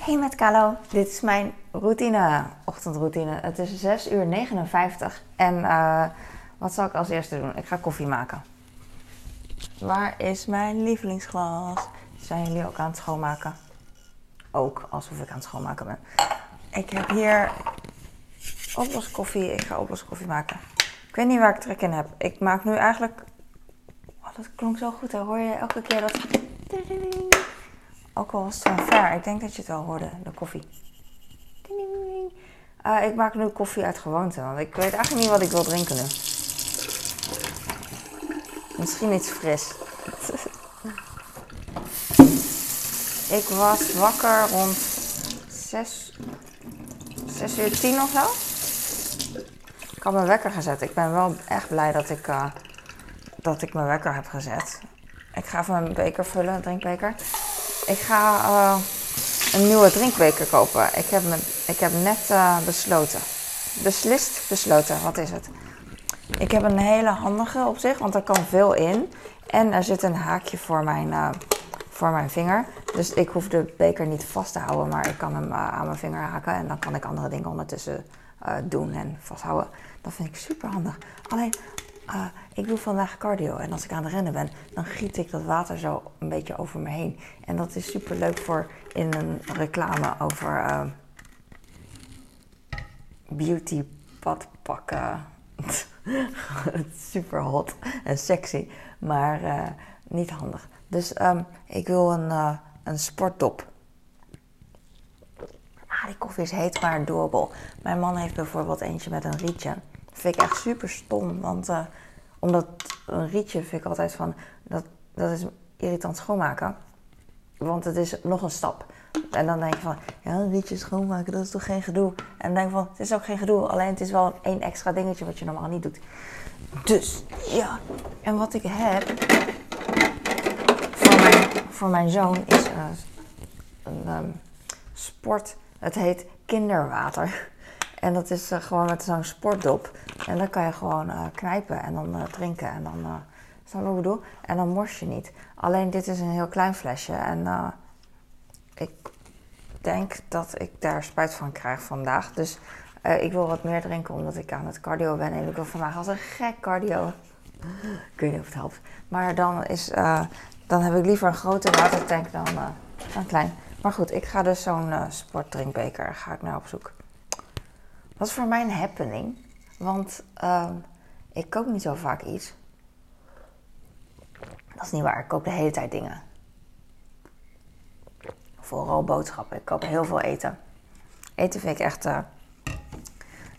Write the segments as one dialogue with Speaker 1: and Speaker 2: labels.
Speaker 1: Hey met Kalo, dit is mijn routine, ochtendroutine. Het is 6 uur 59 en uh, wat zal ik als eerste doen? Ik ga koffie maken. Waar is mijn lievelingsglas? Zijn jullie ook aan het schoonmaken? Ook, alsof ik aan het schoonmaken ben. Ik heb hier oploskoffie. Ik ga oploskoffie maken. Ik weet niet waar ik trek in heb. Ik maak nu eigenlijk... Oh, dat klonk zo goed. Dan hoor je elke keer dat... Ook al was het van ver. Ik denk dat je het wel hoorde, de koffie. Uh, ik maak nu koffie uit gewoonte, want ik weet eigenlijk niet wat ik wil drinken nu. Misschien iets fris. ik was wakker rond 6, 6 uur 10 of zo. Ik had mijn wekker gezet. Ik ben wel echt blij dat ik, uh, dat ik mijn wekker heb gezet. Ik ga even mijn beker vullen, drinkbeker. Ik ga uh, een nieuwe drinkbeker kopen. Ik heb, me, ik heb net uh, besloten. Beslist besloten, wat is het? Ik heb een hele handige op zich, want er kan veel in. En er zit een haakje voor mijn, uh, voor mijn vinger. Dus ik hoef de beker niet vast te houden, maar ik kan hem aan mijn vinger haken. En dan kan ik andere dingen ondertussen doen en vasthouden. Dat vind ik super handig. Alleen, uh, ik doe vandaag cardio en als ik aan het rennen ben, dan giet ik dat water zo een beetje over me heen. En dat is super leuk voor in een reclame over uh, beauty badpakken. super hot en sexy, maar uh, niet handig. Dus um, ik wil een, uh, een sportdop. Ah, die koffie is heet, maar doable. Mijn man heeft bijvoorbeeld eentje met een rietje. Vind ik echt super stom, want uh, omdat een rietje vind ik altijd van, dat, dat is irritant schoonmaken. Want het is nog een stap. En dan denk je van, ja, een rietje schoonmaken, dat is toch geen gedoe? En dan denk je van, het is ook geen gedoe, alleen het is wel één extra dingetje wat je normaal niet doet. Dus, ja. En wat ik heb voor mijn, voor mijn zoon is uh, een um, sport. Het heet kinderwater. En dat is uh, gewoon met zo'n sportdop. En dan kan je gewoon uh, knijpen en dan uh, drinken. En dan, uh, snap je wat ik bedoel? En dan mors je niet. Alleen dit is een heel klein flesje. En ik denk dat ik daar spijt van krijg vandaag. Dus ik wil wat meer drinken omdat ik aan het cardio ben. En ik wil vandaag als een gek cardio. ik weet niet of het helpt. Maar dan, is, dan heb ik liever een grote watertank dan een klein. Maar goed, ik ga dus zo'n sportdrinkbeker ga ik naar op zoek. Wat is voor mij een happening? Want uh, ik koop niet zo vaak iets. Dat is niet waar. Ik koop de hele tijd dingen. Vooral boodschappen. Ik koop heel veel eten. Eten vind ik echt uh,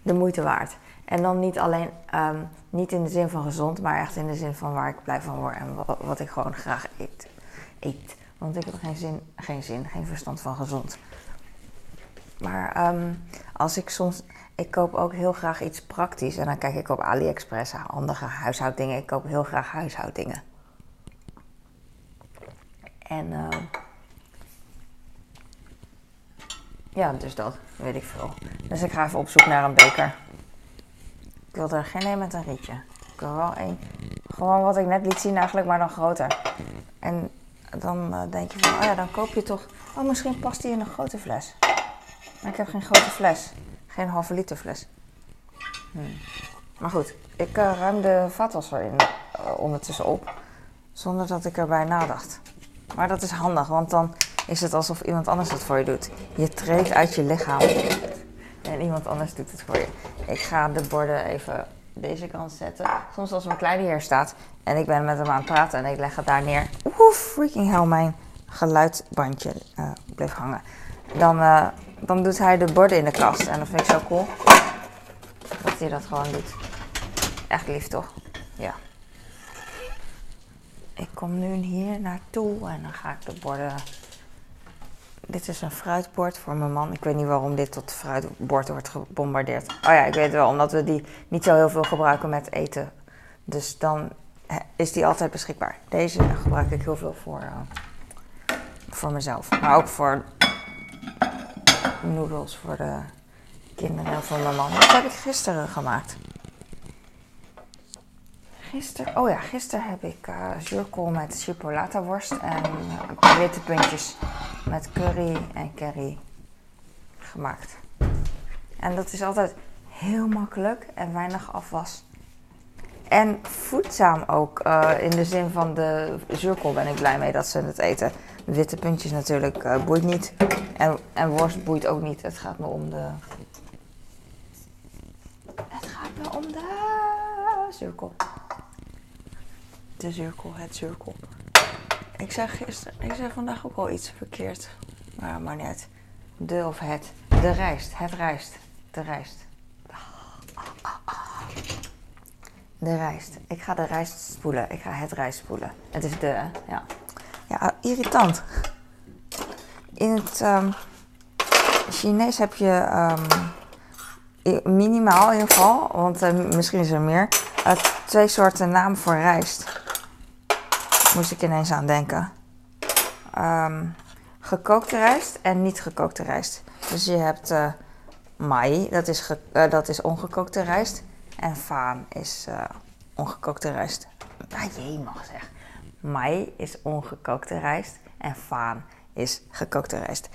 Speaker 1: de moeite waard. En dan niet alleen, um, niet in de zin van gezond, maar echt in de zin van waar ik blij van word en wat, ik gewoon graag eet. eet. Want ik heb geen zin, geen zin, geen verstand van gezond. Maar um, als ik soms ik koop ook heel graag iets praktisch. En dan kijk ik op AliExpress handige huishouddingen. Ik koop heel graag huishouddingen. En uh, ja, dus dat weet ik veel. Dus ik ga even op zoek naar een beker. Ik wil er geen een met een rietje. Ik wil wel één. Gewoon wat ik net liet zien eigenlijk, maar dan groter. En dan uh, denk je van, oh ja, dan koop je toch... Oh, misschien past die in een grote fles. Maar ik heb geen grote fles. Geen halve liter fles. Hmm. Maar goed, ik uh, ruim de vaatwasser in, uh, ondertussen op. Zonder dat ik erbij nadacht. Maar dat is handig, want dan is het alsof iemand anders het voor je doet. Je treedt uit je lichaam en iemand anders doet het voor je. Ik ga de borden even deze kant zetten. Soms als mijn kleine hier staat en ik ben met hem aan het praten en ik leg het daar neer. Oeh, freaking hell, mijn geluidbandje uh, bleef hangen. Dan dan doet hij de borden in de kast. En dat vind ik zo cool. Dat hij dat gewoon doet. Echt lief toch? Ja. Ik kom nu hier naartoe en dan ga ik de borden. Dit is een fruitbord voor mijn man. Ik weet niet waarom dit tot fruitbord wordt gebombardeerd. Oh ja, ik weet wel, omdat we die niet zo heel veel gebruiken met eten. Dus dan is die altijd beschikbaar. Deze gebruik ik heel veel voor, uh, voor mezelf. Maar ook voor noedels voor de kinderen van mijn man. Dat heb ik gisteren gemaakt. Gisteren, oh ja, gisteren heb ik uh, zuurkool met chipolata worst en uh, witte puntjes met curry en curry gemaakt. En dat is altijd heel makkelijk en weinig afwas. En voedzaam ook. eh, in de zin van de zurkel ben ik blij mee dat ze het eten. Witte puntjes natuurlijk eh, boeit niet. En, en worst boeit ook niet. Het gaat me om de. Het gaat me om de zurkel. De zurkel, het zurkel. Ik zei gisteren, ik zei vandaag ook al iets verkeerd. Maar maar uit. De of het. De rijst, het rijst. De rijst. De rijst. Ik ga de rijst spoelen. Ik ga het rijst spoelen. Het is de, ja. Ja, irritant. In het ehm, Chinees heb je ehm, minimaal in ieder geval, want eh, misschien is er meer, eh, twee soorten naam voor rijst. Moest ik ineens aan denken. Ehm, gekookte rijst en niet gekookte rijst. Dus je hebt eh mai, dat is, dat is ongekookte rijst. En faan is ongekookte rijst. Ah, jee mag zeg. Mai is ongekookte rijst en faan is gekookte rijst.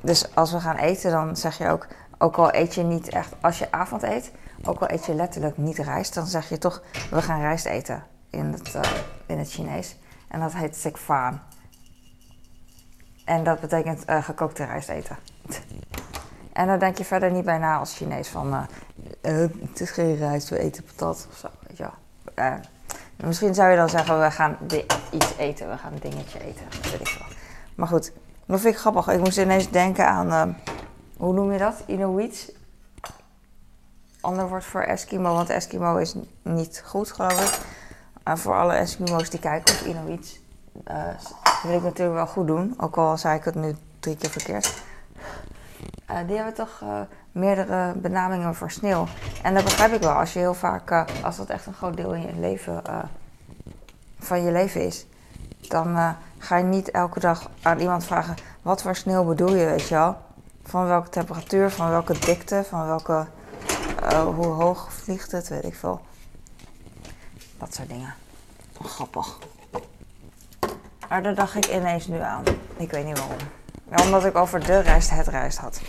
Speaker 1: Dus als we gaan eten, dan zeg je ook, ook al eet je niet echt, als je avond eet, ook al eet je letterlijk niet rijst, dan zeg je toch, we gaan rijst eten in het, eh, in het Chinees. En dat heet sek faan. En dat betekent eh, gekookte rijst eten. En daar denk je verder niet bij na als Chinees van, eh, het is geen rijst, we eten patat of zo. Eh, misschien zou je dan zeggen, we gaan iets eten, we gaan een dingetje eten, weet ik veel. Maar goed, dat vind ik grappig. Ik moest ineens denken aan, eh, hoe noem je dat? Inuits? Ander woord voor Eskimo, want Eskimo is niet goed, geloof ik. Maar voor alle Eskimo's die kijken op Inuits, eh, wil ik natuurlijk wel goed doen. Ook al zei ik het nu drie keer verkeerd. Eh, die hebben toch eh, meerdere benamingen voor sneeuw. En dat begrijp ik wel. Als je heel vaak, eh, als dat echt een groot deel in je leven, van je leven is, dan ga je niet elke dag aan iemand vragen: wat voor sneeuw bedoel je, weet je wel? Van welke temperatuur, van welke dikte, van welke, hoe hoog vliegt het, weet ik veel. Dat soort dingen. Grappig. Maar daar dacht ik ineens nu aan. Ik weet niet waarom. Ja, omdat ik over de rijst het rijst had.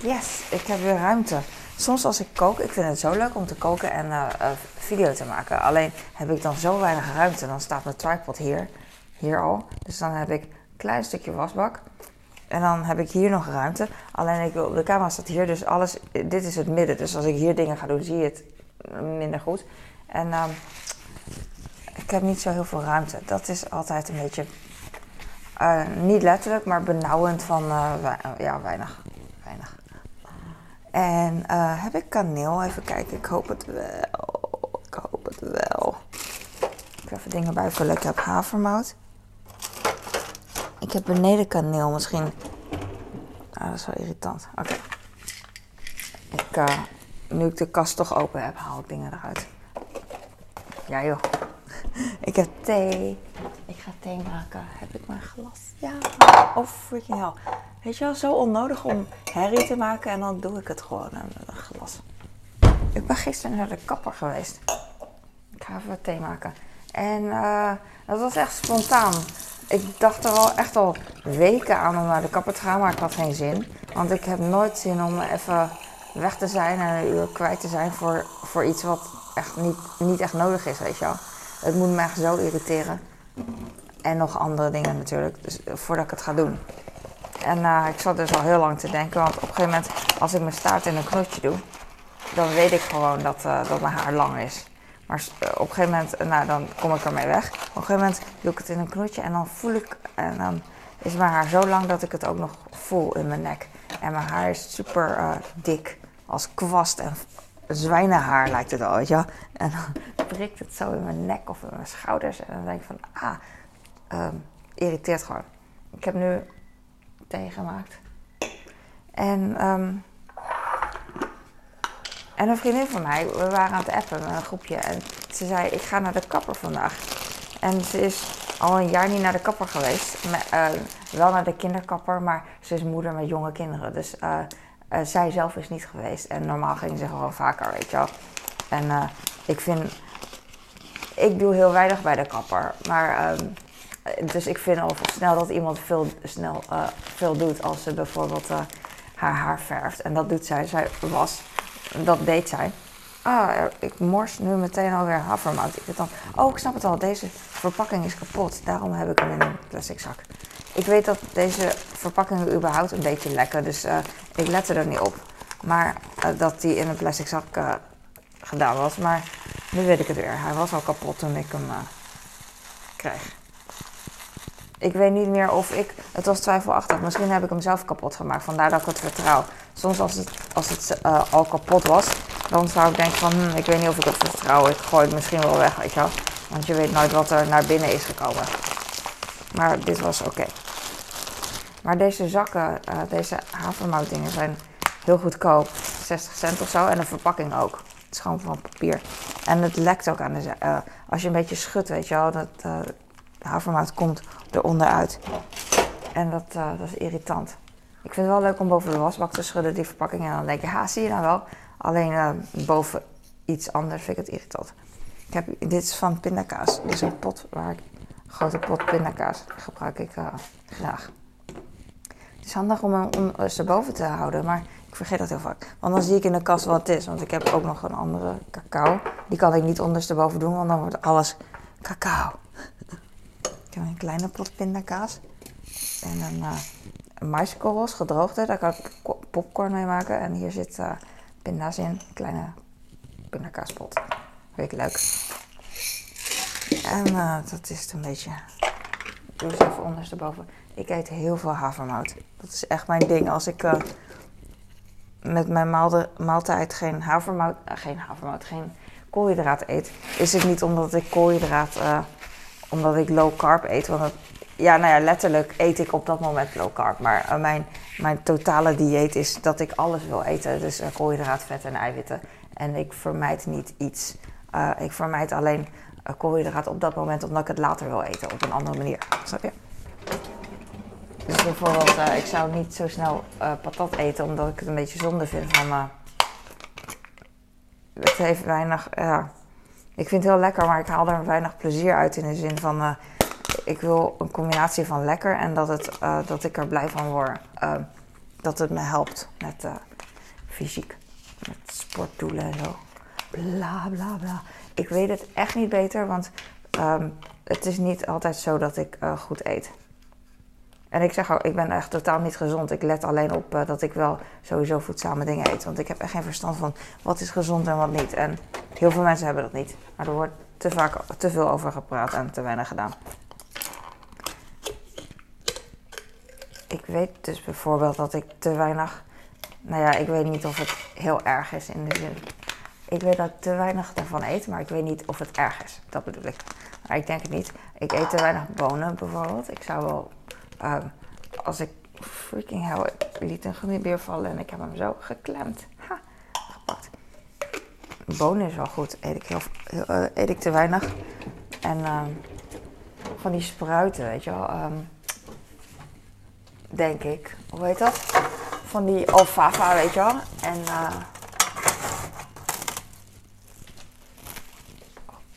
Speaker 1: Yes, ik heb weer ruimte. Soms als ik kook, ik vind het zo leuk om te koken en eh, video te maken. Alleen heb ik dan zo weinig ruimte. Dan staat mijn tripod hier, hier al. Dus dan heb ik een klein stukje wasbak. En dan heb ik hier nog ruimte. Alleen ik, wil- de camera staat hier, dus alles, dit is het midden. Dus als ik hier dingen ga doen, zie je het minder goed. En ehm, ik heb niet zo heel veel ruimte. Dat is altijd een beetje, eh, niet letterlijk, maar benauwend van eh, ja, weinig. weinig. En eh, heb ik kaneel? Even kijken, ik hoop het wel. Ik hoop het wel. Ik even dingen bijvullen. Ik heb havermout. Ik heb beneden kaneel misschien. Ah, dat is wel irritant. Oké. Nu ik de kast toch open heb, haal ik dingen eruit. Ja joh. Ik heb thee. Ik ga thee maken. Heb ik mijn glas? Ja. Oh freaking hell. Weet je wel, zo onnodig om herrie te maken en dan doe ik het gewoon met een glas. Ik ben gisteren naar de kapper geweest. Ik ga even thee maken. En eh, dat was echt spontaan. Ik dacht er al echt al weken aan om naar de kapper te gaan, maar ik had geen zin. Want ik heb nooit zin om even weg te zijn en een uur kwijt te zijn voor, voor iets wat echt niet, niet echt nodig is, weet je wel. Het moet me echt zo irriteren. En nog andere dingen natuurlijk, dus, eh, voordat ik het ga doen. En eh, ik zat dus al heel lang te denken, want op een gegeven moment, als ik mijn staart in een knotje doe, dan weet ik gewoon dat, eh, dat mijn haar lang is. Maar op een gegeven moment, nou, dan kom ik ermee weg. Op een gegeven moment doe ik het in een knotje en dan voel ik, en dan is mijn haar zo lang dat ik het ook nog voel in mijn nek. En mijn haar is super dik, als kwast en zwijnenhaar lijkt het al, weet je wel. En dan prikt het zo in mijn nek of in mijn schouders. En dan denk ik van, ah, ehm, irriteert gewoon. Ik heb nu thee gemaakt. En, ehm, en een vriendin van mij, we waren aan het appen met een groepje. En ze zei, ik ga naar de kapper vandaag. En ze is al een jaar niet naar de kapper geweest. Eh, wel naar de kinderkapper, maar ze is moeder met jonge kinderen. Dus eh, eh, zij zelf is niet geweest. En normaal ging ze gewoon vaker, weet je wel. En eh, ik vind... Ik doe heel weinig bij de kapper. Maar ehm, dus ik vind al snel dat iemand veel, snel, uh, veel doet als ze bijvoorbeeld haar haar verft. En dat doet zij. Zij was. Dat deed zij. Ah, ik mors nu meteen alweer havermout. Ik dan, oh, ik snap het al. Deze verpakking is kapot. Daarom heb ik hem in een plastic zak. Ik weet dat deze verpakkingen überhaupt een beetje lekker. Dus uh, ik lette er niet op. Maar dat die in een plastic zak gedaan was. Maar nu weet ik het weer. Hij was al kapot toen ik hem kreeg. Ik weet niet meer of ik. Het was twijfelachtig. Misschien heb ik hem zelf kapot gemaakt. Vandaar dat ik het vertrouw. Soms als het, als het al kapot was, dan zou ik denken van hm, ik weet niet of ik het vertrouw. Ik gooi het misschien wel weg, weet je. Want je weet nooit wat er naar binnen is gekomen. Maar dit was oké. Maar deze zakken, uh, deze havermoutdingen zijn heel goedkoop. 60 cent of zo. En de verpakking ook. Het is gewoon van papier. En het lekt ook aan de uh, Als je een beetje schudt, weet je wel. Dat, uh, de havermout komt eronder uit. En dat, dat is irritant. Ik vind het wel leuk om boven de wasbak te schudden, die verpakking. En dan denk je, ha, zie je nou wel. Alleen boven iets anders vind ik het irritant. Ik heb, dit is van pindakaas. Dit is een pot waar ik, grote pot pindakaas gebruik ik graag. Het is handig om hem om erboven te houden, maar ik vergeet dat heel vaak. Want dan zie ik in de kast wat het is. Want ik heb ook nog een andere cacao. Die kan ik niet ondersteboven doen, want dan wordt alles cacao. ik heb een kleine pot pindakaas. En een, uh, maiskorrels, gedroogde. Daar kan ik popcorn mee maken. En hier zit uh, pinda's in. Een kleine pindakaaspot. Vind ik leuk. En uh, dat is het een beetje. Ik doe eens even ondersteboven. Ik eet heel veel havermout. Dat is echt mijn ding. Als ik met mijn maaltijd geen havermout, uh, geen havermout, geen koolhydraat eet, is het niet omdat ik koolhydraat, omdat ik low carb eet. Want het, ja, nou ja, letterlijk eet ik op dat moment low carb. Maar mijn, mijn totale dieet is dat ik alles wil eten. Dus koolhydraat, vet en eiwitten. En ik vermijd niet iets. ik vermijd alleen koolhydraat op dat moment omdat ik het later wil eten op een andere manier. Snap je? Dus bijvoorbeeld, uh, ik zou niet zo snel uh, patat eten, omdat ik het een beetje zonde vind van... Het heeft weinig... Ja, ik vind het heel lekker, maar ik haal er weinig plezier uit in de zin van... ik wil een combinatie van lekker en dat, het, dat ik er blij van word. dat het me helpt met fysiek, met sportdoelen en zo. Bla, bla, bla. Ik weet het echt niet beter, want um, het is niet altijd zo dat ik goed eet. En ik zeg ook, ik ben echt totaal niet gezond. Ik let alleen op uh, dat ik wel sowieso voedzame dingen eet. Want ik heb echt geen verstand van wat is gezond en wat niet. En heel veel mensen hebben dat niet. Maar er wordt te vaak te veel over gepraat en te weinig gedaan. Ik weet dus bijvoorbeeld dat ik te weinig. Nou ja, ik weet niet of het heel erg is in de zin. Ik weet dat ik te weinig ervan eet, maar ik weet niet of het erg is. Dat bedoel ik. Maar ik denk het niet. Ik eet te weinig bonen bijvoorbeeld. Ik zou wel uh, als ik freaking hell, ik liet een gummibeer vallen en ik heb hem zo geklemd. Ha, gepakt. Bonen is wel goed, eet ik, heel, ik te weinig. En uh, van die spruiten, weet je wel. Um, denk ik. Hoe heet dat? Van die alfalfa, weet je wel. En uh,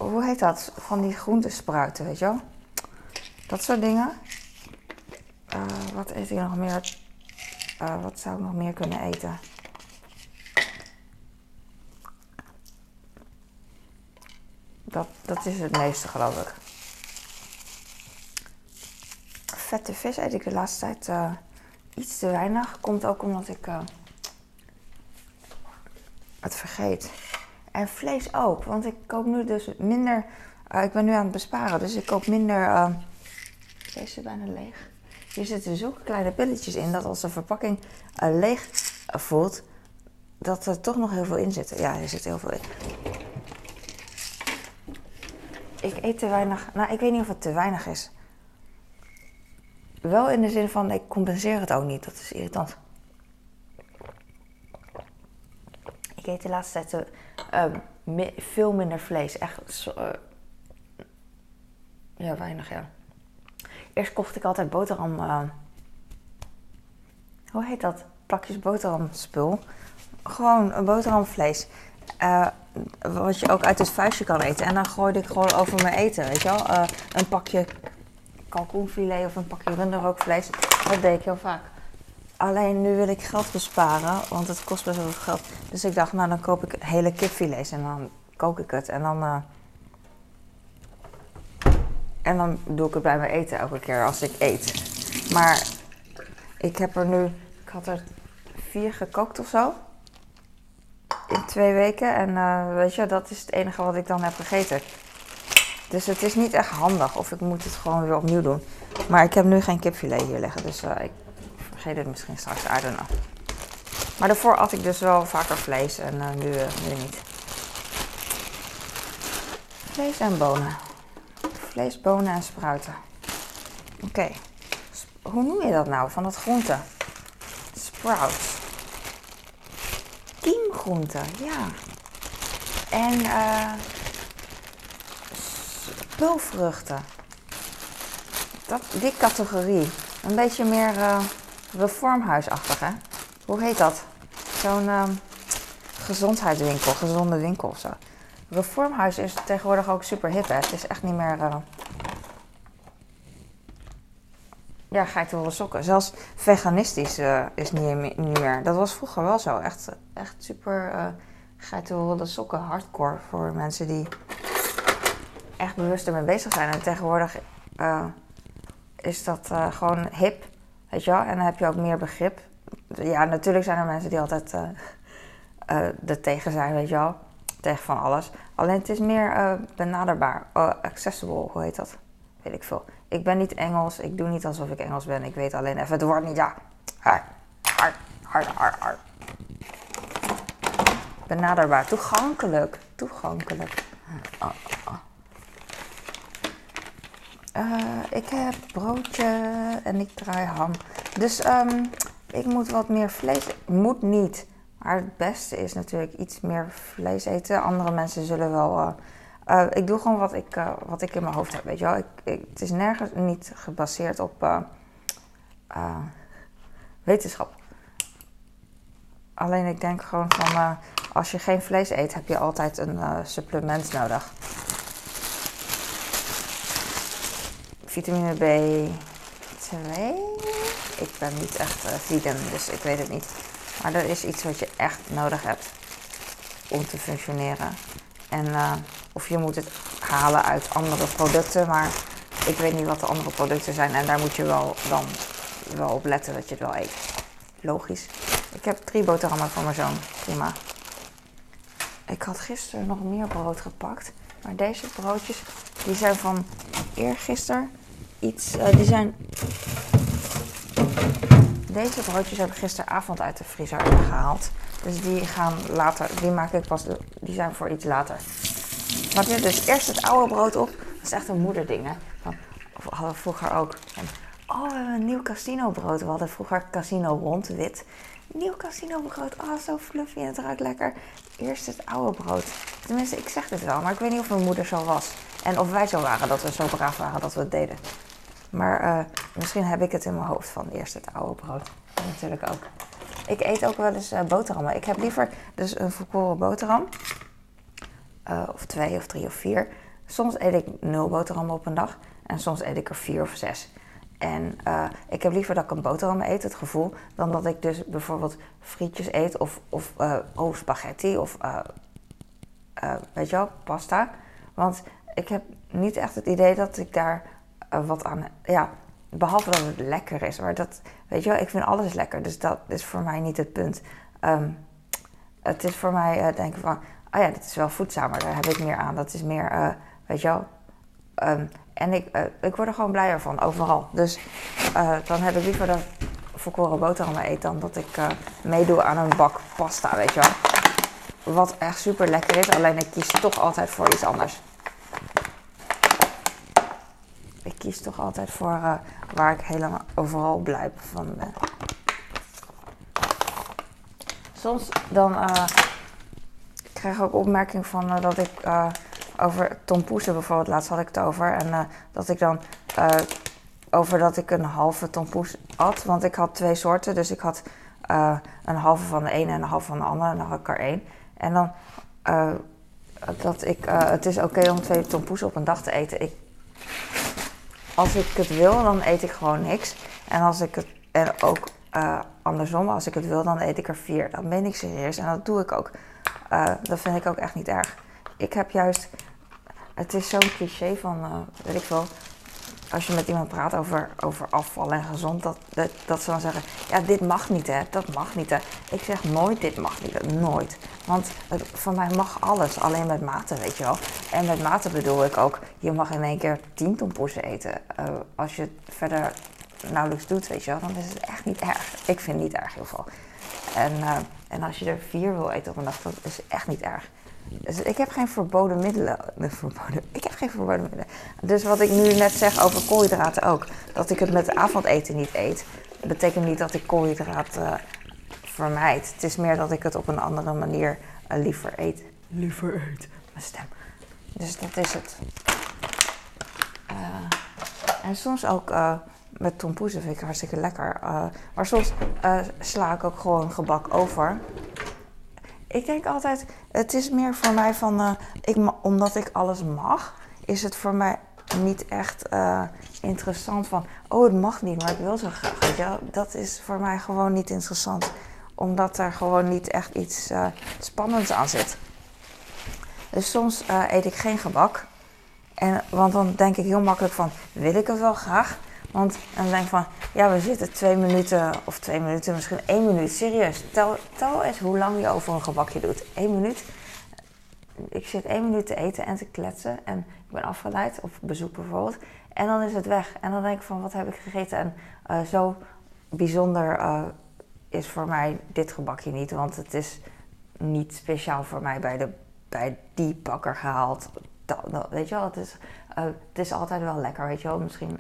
Speaker 1: hoe heet dat? Van die groentespruiten, weet je wel. Dat soort dingen. Uh, wat eet ik nog meer? Uh, wat zou ik nog meer kunnen eten? Dat, dat is het meeste, geloof ik. Vette vis eet ik de laatste tijd uh, iets te weinig. Komt ook omdat ik het vergeet. En vlees ook, want ik koop nu dus minder. ik ben nu aan het besparen, dus ik koop minder. Deze is bijna leeg. Hier zitten zulke kleine pilletjes in dat als de verpakking uh, leeg voelt, dat er toch nog heel veel in zit. Ja, er zit heel veel in. Ik eet te weinig. Nou, ik weet niet of het te weinig is. Wel in de zin van, ik compenseer het ook niet. Dat is irritant. Ik eet de laatste tijd uh, veel minder vlees. Echt uh, ja, weinig, ja. Eerst kocht ik altijd boterham. Uh, hoe heet dat? Plakjes boterhamspul. Gewoon een boterhamvlees. Wat je ook uit het vuistje kan eten. En dan gooide ik gewoon over mijn eten, weet je wel. Een pakje kalkoenfilet of een pakje runderrookvlees. Dat deed ik heel vaak. Alleen nu wil ik geld besparen, want het kost best wel veel geld. Dus ik dacht, nou dan koop ik hele kipfilets en dan kook ik het. En dan, uh, en dan doe ik het bij mijn eten elke keer als ik eet. Maar ik heb er nu, ik had er vier gekookt of zo. In twee weken. En uh, weet je, dat is het enige wat ik dan heb gegeten. Dus het is niet echt handig. Of ik moet het gewoon weer opnieuw doen. Maar ik heb nu geen kipfilet hier liggen. Dus uh, ik vergeet het misschien straks. I don't know. Maar daarvoor at ik dus wel vaker vlees. En uh, nu, nu niet. Vlees en bonen. Vlees, bonen en spruiten. Oké. Hoe noem je dat nou? Van dat groente? Sprouts. Kiemgroente, ja. En uh, spulvruchten. Dat, die categorie. Een beetje meer reformhuisachtig, hè? Hoe heet dat? Zo'n uh, gezondheidswinkel, gezonde winkel of zo. Reformhuis is tegenwoordig ook super hip, hè? Het is echt niet meer... Uh, ja, geitenwolle sokken. Zelfs veganistisch uh, is niet, niet, meer. Dat was vroeger wel zo. Echt, echt super uh, geitenwolle sokken. Hardcore voor mensen die echt bewust ermee bezig zijn. En tegenwoordig is dat gewoon hip. Weet je wel? En dan heb je ook meer begrip. Ja, natuurlijk zijn er mensen die altijd er tegen zijn, weet je wel. Tegen van alles. Alleen het is meer benaderbaar. accessible, hoe heet dat? Weet ik veel. Ik ben niet Engels. Ik doe niet alsof ik Engels ben. Ik weet alleen even het woord niet. Ja. Hard, hard, hard, hard, hard. Benaderbaar. Toegankelijk. Toegankelijk. Oh, oh. Uh, ik heb broodje en ik draai ham. Dus um, ik moet wat meer vlees. Moet niet. Maar het beste is natuurlijk iets meer vlees eten. Andere mensen zullen wel. Uh, uh, ik doe gewoon wat ik, wat ik in mijn hoofd heb, weet je wel. Ik, het is nergens niet gebaseerd op wetenschap. Alleen ik denk gewoon van, als je geen vlees eet, heb je altijd een supplement nodig. Vitamine B2? Ik ben niet echt vegan, dus ik weet het niet. Maar er is iets wat je echt nodig hebt om te functioneren. En of je moet het halen uit andere producten. Maar ik weet niet wat de andere producten zijn. En daar moet je wel dan wel op letten dat je het wel eet. Logisch. Ik heb drie boterhammen voor mijn zoon. Prima. Ik had gisteren nog meer brood gepakt. Maar deze broodjes, die zijn van eergisteren. Uh, die zijn... Deze broodjes heb ik gisteravond uit de vriezer gehaald. Dus die gaan later, die maak ik pas, die zijn voor iets later. Maar je? Dus eerst het oude brood op. Dat is echt een moederding, hè. Hadden we vroeger ook. En, oh, we hebben een nieuw casino brood. We hadden vroeger casino rond, wit. Nieuw casino brood. Oh, zo fluffy en het ruikt lekker. Eerst het oude brood. Tenminste, ik zeg dit wel, maar ik weet niet of mijn moeder zo was. En of wij zo waren, dat we zo braaf waren dat we het deden. Maar uh, misschien heb ik het in mijn hoofd van eerst het oude brood. Natuurlijk ook. Ik eet ook wel eens uh, boterhammen. Ik heb liever dus een volkoren boterham. Uh, of twee of drie of vier. Soms eet ik nul boterhammen op een dag. En soms eet ik er vier of zes. En ik heb liever dat ik een boterham eet, het gevoel, dan dat ik dus bijvoorbeeld frietjes eet of, of uh, spaghetti of weet je wel, pasta. Want ik heb niet echt het idee dat ik daar wat aan. Ja, behalve dat het lekker is. Maar dat, weet je wel, ik vind alles lekker. Dus dat is voor mij niet het punt. Um, het is voor mij uh, denken van, oh ja, dit is wel voedzamer, daar heb ik meer aan. Dat is meer, uh, weet je wel. Um, en ik, ik word er gewoon blijer van, overal. Dus dan heb ik liever dat volkoren boterhammen eet dan dat ik meedoe aan een bak pasta, weet je wel. Wat echt super lekker is, alleen ik kies toch altijd voor iets anders. Ik kies toch altijd voor waar ik helemaal overal blij van ben. Soms dan krijg ook opmerking van uh, dat ik over tompoesen bijvoorbeeld, laatst had ik het over. En dat ik dan over dat ik een halve tompoes had. Want ik had twee soorten, dus ik had een halve van de ene en een halve van de andere. En dan had ik er één. En dan dat ik, het is oké om twee tompoesen op een dag te eten. Ik, als ik het wil, dan eet ik gewoon niks. En als ik het en ook uh, andersom, als ik het wil, dan eet ik er vier. Dan ben ik serieus en dat doe ik ook. Uh, dat vind ik ook echt niet erg. Ik heb juist, het is zo'n cliché van, uh, weet ik wel, als je met iemand praat over, over afval en gezond, dat, dat, dat ze dan zeggen: Ja, dit mag niet, hè, dat mag niet. Hè. Ik zeg nooit: Dit mag niet, nooit. Want voor mij mag alles, alleen met mate, weet je wel. En met mate bedoel ik ook: je mag in één keer tien tompoesen eten. Uh, als je het verder nauwelijks doet, weet je wel, dan is het echt niet erg. Ik vind het niet erg, heel veel. En, uh, en als je er vier wil eten op een dag, dat is echt niet erg. Dus ik heb geen verboden middelen. Verboden, ik heb geen verboden middelen. Dus wat ik nu net zeg over koolhydraten ook. Dat ik het met avondeten niet eet. Betekent niet dat ik koolhydraten vermijd. Het is meer dat ik het op een andere manier uh, liever eet. Liever eet. Mijn stem. Dus dat is het. Uh, en soms ook met tompoezen vind ik hartstikke lekker. maar soms sla ik ook gewoon gebak over ik denk altijd, het is meer voor mij van, ik, omdat ik alles mag, is het voor mij niet echt uh, interessant van, oh het mag niet, maar ik wil zo graag. Weet je? Dat is voor mij gewoon niet interessant, omdat er gewoon niet echt iets uh, spannends aan zit. Dus soms eet ik geen gebak, en, want dan denk ik heel makkelijk van, wil ik het wel graag? Want dan denk ik van, ja, we zitten twee minuten of twee minuten, misschien één minuut. Serieus, tel, tel eens hoe lang je over een gebakje doet. Eén minuut. Ik zit één minuut te eten en te kletsen en ik ben afgeleid, of bezoek bijvoorbeeld. En dan is het weg. En dan denk ik van, wat heb ik gegeten? En uh, zo bijzonder is voor mij dit gebakje niet, want het is niet speciaal voor mij bij, de, bij die bakker gehaald. Dat, weet je wel, het is, uh, het is altijd wel lekker, weet je wel. Misschien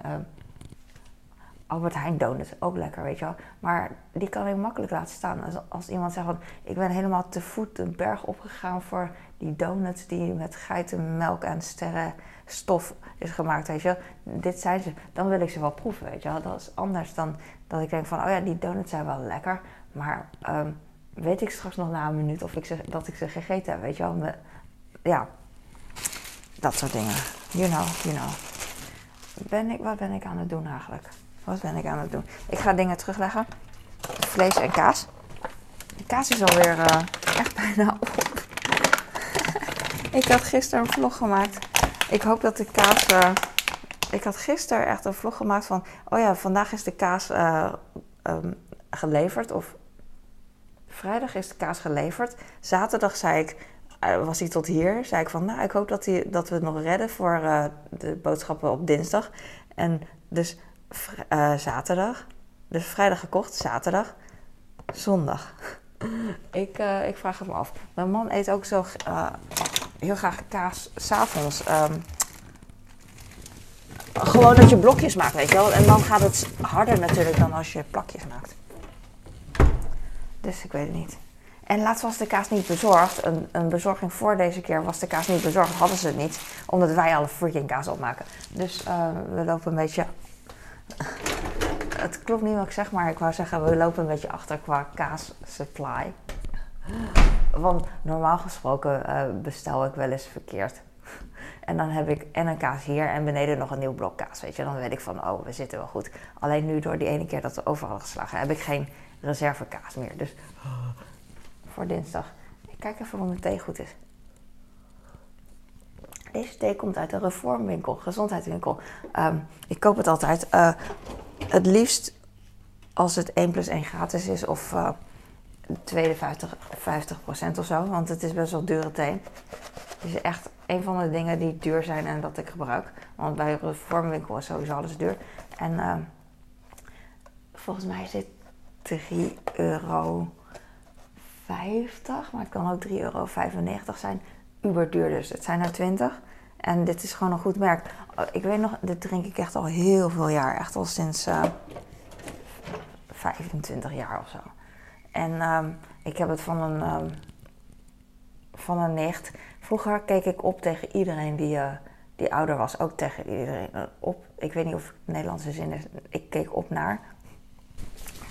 Speaker 1: Albert Heijn donuts, ook lekker, weet je wel. Maar die kan ik makkelijk laten staan. Als, als iemand zegt van, ik ben helemaal te voet de berg opgegaan voor die donuts die met geitenmelk en sterrenstof is gemaakt, weet je wel. Dit zijn ze, dan wil ik ze wel proeven, weet je wel. Dat is anders dan dat ik denk van, oh ja, die donuts zijn wel lekker. Maar um, weet ik straks nog na een minuut of ik ze, dat ik ze gegeten heb, weet je wel. Ja, dat soort dingen. You know, you know. Ben ik, wat ben ik aan het doen eigenlijk? Wat ben ik aan het doen? Ik ga dingen terugleggen. Vlees en kaas. De kaas is alweer uh, echt bijna op. ik had gisteren een vlog gemaakt. Ik hoop dat de kaas. Uh, ik had gisteren echt een vlog gemaakt van. Oh ja, vandaag is de kaas uh, um, geleverd. Of vrijdag is de kaas geleverd. Zaterdag zei ik. was hij tot hier? Zei ik van. Nou, ik hoop dat, hij, dat we het nog redden voor de boodschappen op dinsdag. En dus uh, zaterdag. Dus vrijdag gekocht, zaterdag, zondag. ik, uh, ik vraag het me af. Mijn man eet ook zo uh, heel graag kaas s'avonds. Um, gewoon dat je blokjes maakt, weet je wel. En dan gaat het harder natuurlijk dan als je plakjes maakt. Dus ik weet het niet. En laatst was de kaas niet bezorgd. Een, een, bezorging voor deze keer was de kaas niet bezorgd. Hadden ze het niet. Omdat wij alle freaking kaas opmaken. Dus we lopen een beetje het klopt niet wat ik zeg, maar ik wou zeggen, we lopen een beetje achter qua kaas supply. Want normaal gesproken uh, bestel ik wel eens verkeerd. En dan heb ik en een kaas hier en beneden nog een nieuw blok kaas. Weet je, dan weet ik van, oh, we zitten wel goed. Alleen nu door die ene keer dat we overal geslagen, heb ik geen reservekaas meer. Dus voor dinsdag. Ik kijk even of mijn thee goed is. Deze thee komt uit een reformwinkel, gezondheidswinkel. Um, ik koop het altijd. Uh, het liefst als het 1 plus 1 gratis is of uh, tweede 50, 50 of zo. Want het is best wel dure thee. Het is echt een van de dingen die duur zijn en dat ik gebruik. Want bij een reformwinkel is sowieso alles duur. En uh, volgens mij is dit 3 euro. 50, maar het kan ook 3,95 euro zijn uber duur dus. Het zijn er 20. En dit is gewoon een goed merk. Oh, ik weet nog, dit drink ik echt al heel veel jaar. Echt al sinds uh, eh, 25 jaar of zo. En um, ik heb het van een, um, van een nicht. Vroeger keek ik op tegen iedereen die, uh, die ouder was. Ook tegen iedereen uh, op. Ik weet niet of het Nederlandse zin is. Ik keek op naar.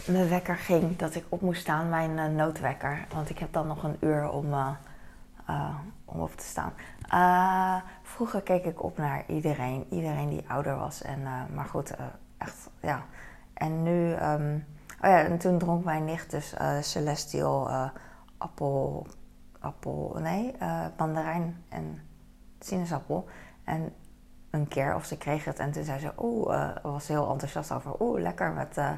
Speaker 1: Mijn wekker ging dat ik op moest staan, mijn noodwekker. Want ik heb dan nog een uur om uh, om op te staan. Uh, vroeger keek ik op naar iedereen, iedereen die ouder was. En, uh, maar goed, echt, ja. En nu, um, oh ja, en toen dronk mijn nicht dus Celestial appel, appel, nee, mandarijn en sinaasappel. En een keer of ze kreeg het en toen zei ze, oeh, was ze heel enthousiast over, oeh, lekker met uh,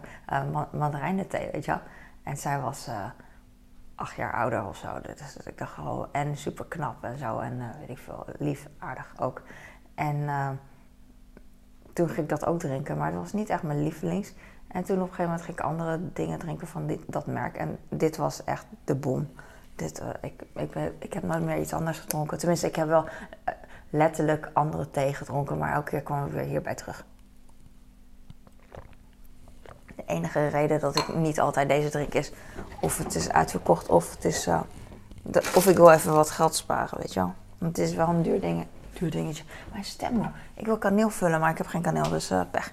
Speaker 1: mandarijnenthee, weet je wel. En zij was acht jaar ouder of zo. Dus ik dacht gewoon, en super knap en zo. En uh, weet ik veel, lief, aardig ook. En uh, toen ging ik dat ook drinken, maar het was niet echt mijn lievelings. En toen op een gegeven moment ging ik andere dingen drinken van dit, dat merk. En dit was echt de bom. Dit, uh, ik, ik, ik heb nooit meer iets anders gedronken. Tenminste, ik heb wel letterlijk andere thee gedronken, maar elke keer kwam ik weer hierbij terug. De enige reden dat ik niet altijd deze drink is of het is uitverkocht of het is. Uh, of ik wil even wat geld sparen, weet je wel. Want het is wel een duur, ding, duur dingetje. Mijn stem, ik wil kaneel vullen, maar ik heb geen kaneel, dus uh, pech.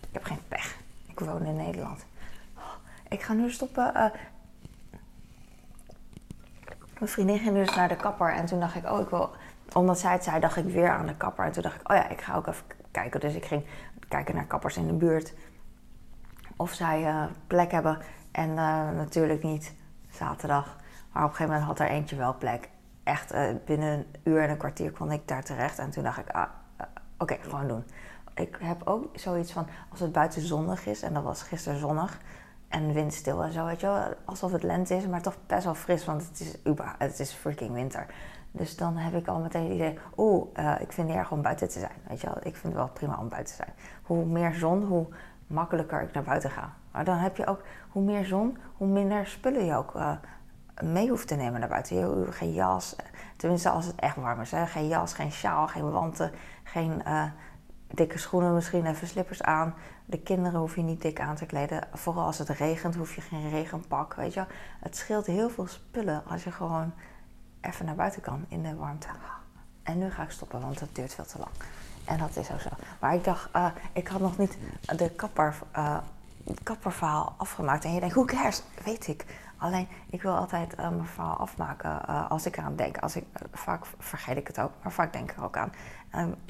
Speaker 1: Ik heb geen pech. Ik woon in Nederland. Ik ga nu stoppen. Uh, mijn vriendin ging dus naar de kapper en toen dacht ik, oh, ik wil. Omdat zij het zei, dacht ik weer aan de kapper. En toen dacht ik, oh ja, ik ga ook even kijken. Dus ik ging kijken naar kappers in de buurt of zij uh, plek hebben. En uh, natuurlijk niet zaterdag. Maar op een gegeven moment had er eentje wel plek. Echt uh, binnen een uur en een kwartier kon ik daar terecht. En toen dacht ik, ah, oké, gewoon doen. Ik heb ook zoiets van, als het buiten zonnig is, en dat was gisteren zonnig, en windstil en zo, weet je wel. Alsof het lente is, maar toch best wel fris, want het is, het is freaking winter. Dus dan heb ik al meteen het idee, oeh, ik vind het erg om buiten te zijn. Weet je wel, ik vind het wel prima om buiten te zijn. Hoe meer zon, hoe makkelijker ik naar buiten ga. Maar dan heb je ook, hoe meer zon, hoe minder spullen je ook uh, mee hoeft te nemen naar buiten. Je geen jas, tenminste als het echt warm is. Hè? Geen jas, geen sjaal, geen wanten, geen uh, dikke schoenen, misschien even slippers aan. De kinderen hoef je niet dik aan te kleden. Vooral als het regent hoef je geen regenpak, weet je Het scheelt heel veel spullen als je gewoon even naar buiten kan in de warmte. En nu ga ik stoppen, want het duurt veel te lang. En dat is ook zo. Maar ik dacht, uh, ik had nog niet de kapper, uh, kapperverhaal afgemaakt. En je denkt, hoe cares? Weet ik. Alleen, ik wil altijd uh, mijn verhaal afmaken als ik eraan denk. Als ik, vaak vergeet ik het ook, maar vaak denk ik er ook aan.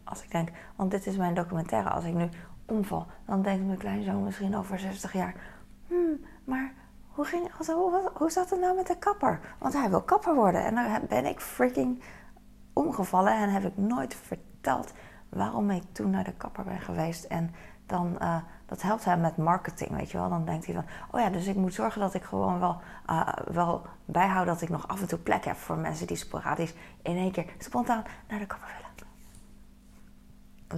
Speaker 1: Als ik denk, want dit is mijn documentaire. Als ik nu omval, dan denkt mijn kleinzoon misschien over 60 jaar... Hmm, maar hoe, ging, hoe, hoe zat het nou met de kapper? Want hij wil kapper worden. En dan ben ik freaking omgevallen en heb ik nooit verteld waarom ik toen naar de kapper ben geweest. En dan, uh, dat helpt hem met marketing, weet je wel. Dan denkt hij van, oh ja, dus ik moet zorgen dat ik gewoon wel, uh, wel bijhoud dat ik nog af en toe plek heb voor mensen die sporadisch in één keer spontaan naar de kapper willen.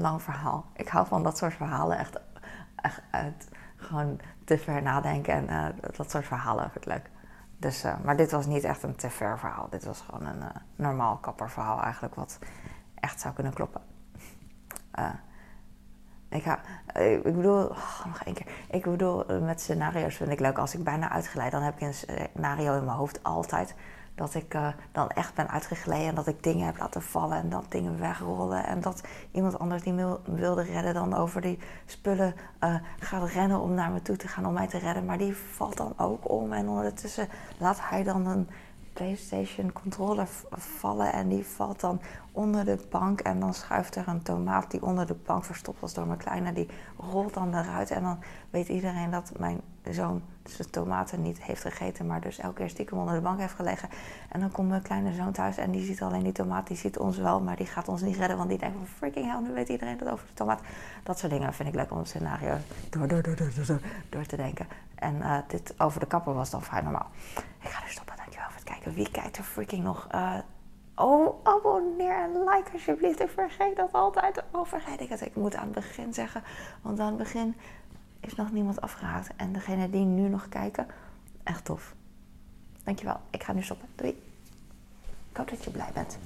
Speaker 1: Lang verhaal. Ik hou van dat soort verhalen echt, echt uit gewoon te ver nadenken en uh, dat soort verhalen vind ik leuk. Dus, maar dit was niet echt een te ver verhaal. Dit was gewoon een normaal kapperverhaal eigenlijk, wat echt zou kunnen kloppen. Uh, ik, uh, ik bedoel, oh, nog één keer. Ik bedoel, uh, met scenario's vind ik leuk. Als ik bijna uitgeleid, dan heb ik een scenario in mijn hoofd altijd. Dat ik dan echt ben uitgegleden en dat ik dingen heb laten vallen en dat dingen wegrollen. En dat iemand anders die me wilde redden dan over die spullen gaat rennen om naar me toe te gaan om mij te redden. Maar die valt dan ook om en ondertussen laat hij dan een PlayStation controller vallen en die valt dan onder de bank en dan schuift er een tomaat die onder de bank verstopt was door mijn kleine, die rolt dan eruit en dan weet iedereen dat mijn zoon zijn tomaten niet heeft gegeten, maar dus elke keer stiekem onder de bank heeft gelegen. En dan komt mijn kleine zoon thuis en die ziet alleen die tomaat, die ziet ons wel, maar die gaat ons niet redden, want die denkt van freaking hell, nu weet iedereen dat over de tomaat. Dat soort dingen vind ik leuk om het scenario door, door, door, door, door, door te denken. En uh, dit over de kapper was dan vrij normaal. Ik ga dus stoppen, kijken. Wie kijkt er freaking nog... Uh, Oh, abonneer en like alsjeblieft. Ik vergeet dat altijd. Oh, vergeet ik het. Ik moet aan het begin zeggen. Want aan het begin is nog niemand afgehaakt. En degene die nu nog kijken, echt tof. Dankjewel. Ik ga nu stoppen. Doei. Ik hoop dat je blij bent.